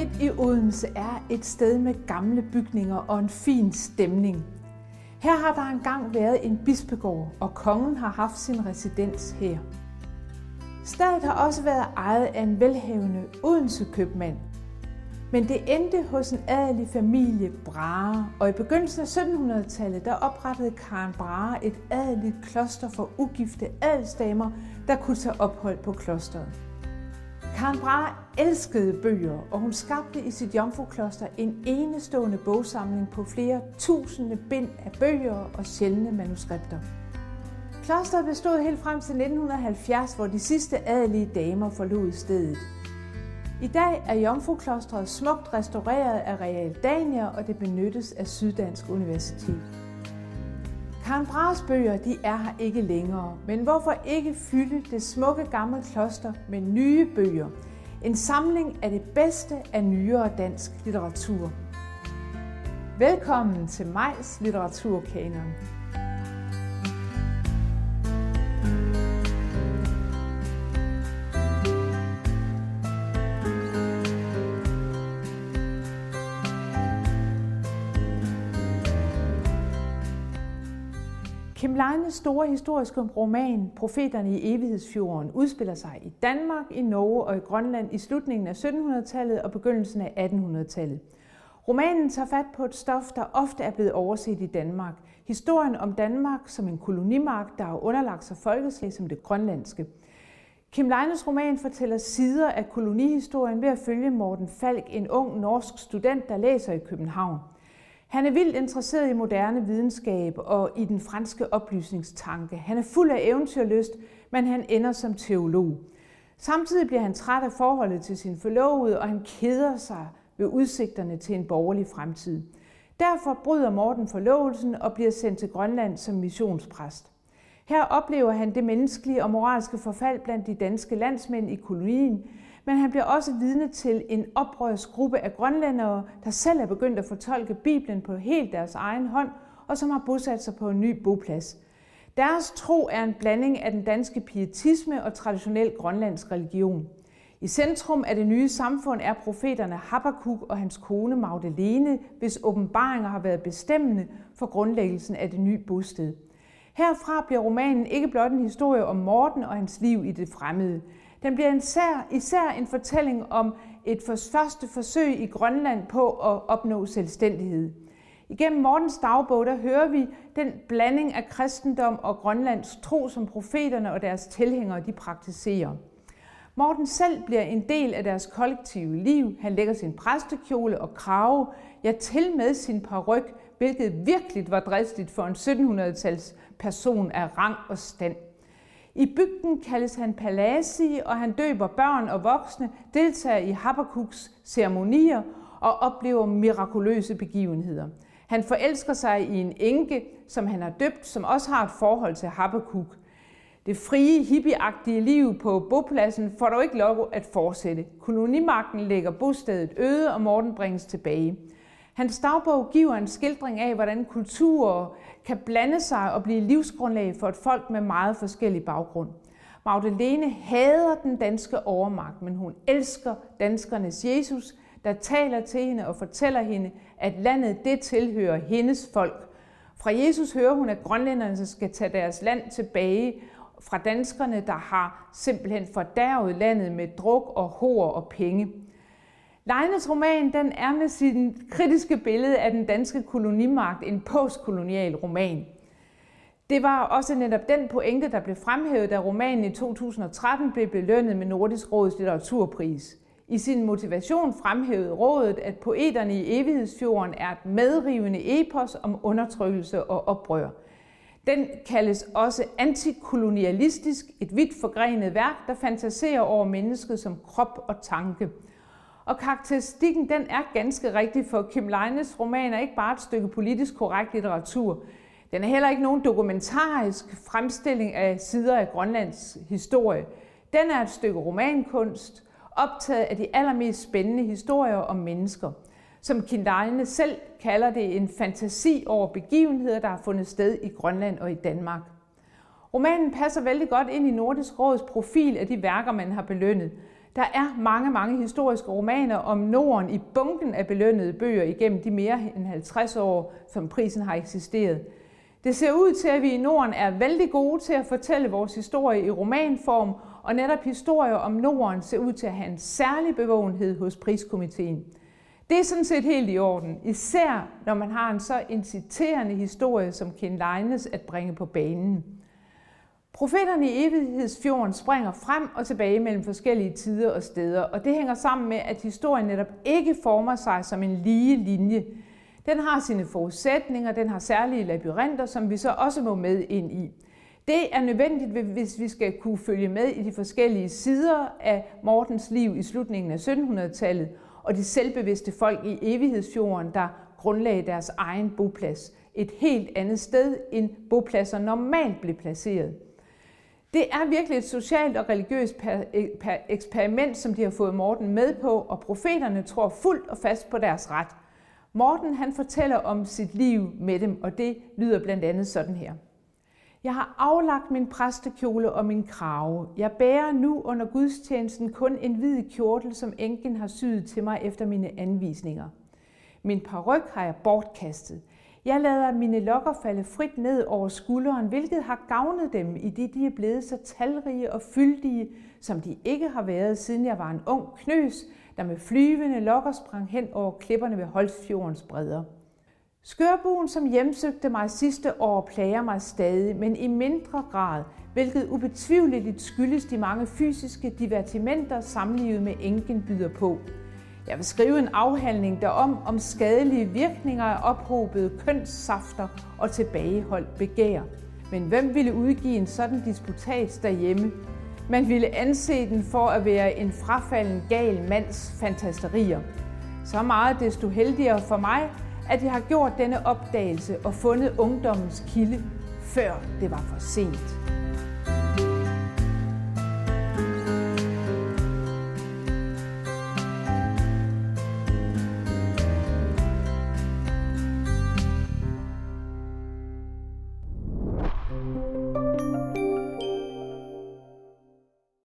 midt i Odense er et sted med gamle bygninger og en fin stemning. Her har der engang været en bispegård, og kongen har haft sin residens her. Stedet har også været ejet af en velhavende Odense købmand. Men det endte hos en adelig familie Brahe, og i begyndelsen af 1700-tallet der oprettede Karen Brahe et adeligt kloster for ugifte adelsdamer, der kunne tage ophold på klosteret. Karen Brahe elskede bøger, og hun skabte i sit jomfrukloster en enestående bogsamling på flere tusinde bind af bøger og sjældne manuskripter. Klosteret bestod helt frem til 1970, hvor de sidste adelige damer forlod stedet. I dag er Jomfruklostret smukt restaureret af Real Dania, og det benyttes af Syddansk Universitet. Karen Brahes bøger de er her ikke længere, men hvorfor ikke fylde det smukke gamle kloster med nye bøger? En samling af det bedste af nyere dansk litteratur. Velkommen til Majs Litteraturkanon. Kim Leines store historiske roman Profeterne i evighedsfjorden udspiller sig i Danmark, i Norge og i Grønland i slutningen af 1700-tallet og begyndelsen af 1800-tallet. Romanen tager fat på et stof, der ofte er blevet overset i Danmark. Historien om Danmark som en kolonimagt, der har underlagt sig folkeslag som det grønlandske. Kim Leines roman fortæller sider af kolonihistorien ved at følge Morten Falk, en ung norsk student, der læser i København. Han er vildt interesseret i moderne videnskab og i den franske oplysningstanke. Han er fuld af eventyrlyst, men han ender som teolog. Samtidig bliver han træt af forholdet til sin forlovede, og han keder sig ved udsigterne til en borgerlig fremtid. Derfor bryder Morten forlovelsen og bliver sendt til Grønland som missionspræst. Her oplever han det menneskelige og moralske forfald blandt de danske landsmænd i kolonien, men han bliver også vidne til en oprørsgruppe af grønlændere, der selv er begyndt at fortolke Bibelen på helt deres egen hånd, og som har bosat sig på en ny boplads. Deres tro er en blanding af den danske pietisme og traditionel grønlandsk religion. I centrum af det nye samfund er profeterne Habakkuk og hans kone Magdalene, hvis åbenbaringer har været bestemmende for grundlæggelsen af det nye bosted. Herfra bliver romanen ikke blot en historie om Morten og hans liv i det fremmede. Den bliver især, især en fortælling om et første forsøg i Grønland på at opnå selvstændighed. Igennem Mortens dagbog, der hører vi den blanding af kristendom og Grønlands tro, som profeterne og deres tilhængere de praktiserer. Morten selv bliver en del af deres kollektive liv. Han lægger sin præstekjole og krave, ja til med sin paryk, hvilket virkelig var dristigt for en 1700-tals person af rang og stand. I bygden kaldes han Palasi, og han døber børn og voksne, deltager i Habakkuk's ceremonier og oplever mirakuløse begivenheder. Han forelsker sig i en enke, som han har døbt, som også har et forhold til Habakkuk. Det frie, hippieagtige liv på bopladsen får dog ikke lov at fortsætte. Kolonimagten lægger bostedet øde, og Morten bringes tilbage. Hans dagbog giver en skildring af, hvordan kulturer kan blande sig og blive livsgrundlag for et folk med meget forskellig baggrund. Magdalene hader den danske overmagt, men hun elsker danskernes Jesus, der taler til hende og fortæller hende, at landet det tilhører hendes folk. Fra Jesus hører hun, at grønlænderne skal tage deres land tilbage fra danskerne, der har simpelthen fordærvet landet med druk og hår og penge. Leines roman den er med sin kritiske billede af den danske kolonimagt en postkolonial roman. Det var også netop den pointe, der blev fremhævet, da romanen i 2013 blev belønnet med Nordisk Råds litteraturpris. I sin motivation fremhævede rådet, at poeterne i Evighedsfjorden er et medrivende epos om undertrykkelse og oprør. Den kaldes også antikolonialistisk, et vidt forgrenet værk, der fantaserer over mennesket som krop og tanke – og karakteristikken den er ganske rigtig, for Kim Leines roman er ikke bare et stykke politisk korrekt litteratur. Den er heller ikke nogen dokumentarisk fremstilling af sider af Grønlands historie. Den er et stykke romankunst, optaget af de allermest spændende historier om mennesker. Som Kim Leine selv kalder det en fantasi over begivenheder, der har fundet sted i Grønland og i Danmark. Romanen passer vældig godt ind i Nordisk Råds profil af de værker, man har belønnet. Der er mange, mange historiske romaner om Norden i bunken af belønnede bøger igennem de mere end 50 år, som prisen har eksisteret. Det ser ud til, at vi i Norden er vældig gode til at fortælle vores historie i romanform, og netop historier om Norden ser ud til at have en særlig bevågenhed hos priskomiteen. Det er sådan set helt i orden, især når man har en så inciterende historie som Ken Leines at bringe på banen. Profeterne i evighedsfjorden springer frem og tilbage mellem forskellige tider og steder, og det hænger sammen med, at historien netop ikke former sig som en lige linje. Den har sine forudsætninger, den har særlige labyrinter, som vi så også må med ind i. Det er nødvendigt, hvis vi skal kunne følge med i de forskellige sider af Mortens liv i slutningen af 1700-tallet, og de selvbevidste folk i evighedsfjorden, der grundlagde deres egen boplads. Et helt andet sted, end bopladser normalt blev placeret. Det er virkelig et socialt og religiøst e, eksperiment, som de har fået Morten med på, og profeterne tror fuldt og fast på deres ret. Morten han fortæller om sit liv med dem, og det lyder blandt andet sådan her. Jeg har aflagt min præstekjole og min krave. Jeg bærer nu under gudstjenesten kun en hvid kjortel, som enken har syet til mig efter mine anvisninger. Min paryk har jeg bortkastet. Jeg lader mine lokker falde frit ned over skulderen, hvilket har gavnet dem, i det de er blevet så talrige og fyldige, som de ikke har været, siden jeg var en ung knøs, der med flyvende lokker sprang hen over klipperne ved Holstfjordens bredder. Skørbuen, som hjemsøgte mig sidste år, plager mig stadig, men i mindre grad, hvilket ubetvivligt skyldes de mange fysiske divertimenter, samlivet med enken byder på. Jeg vil skrive en afhandling derom om skadelige virkninger af ophobede kønssafter og tilbageholdt begær. Men hvem ville udgive en sådan disputat derhjemme? Man ville anse den for at være en frafalden gal mands fantasterier. Så meget desto heldigere for mig, at jeg har gjort denne opdagelse og fundet ungdommens kilde, før det var for sent.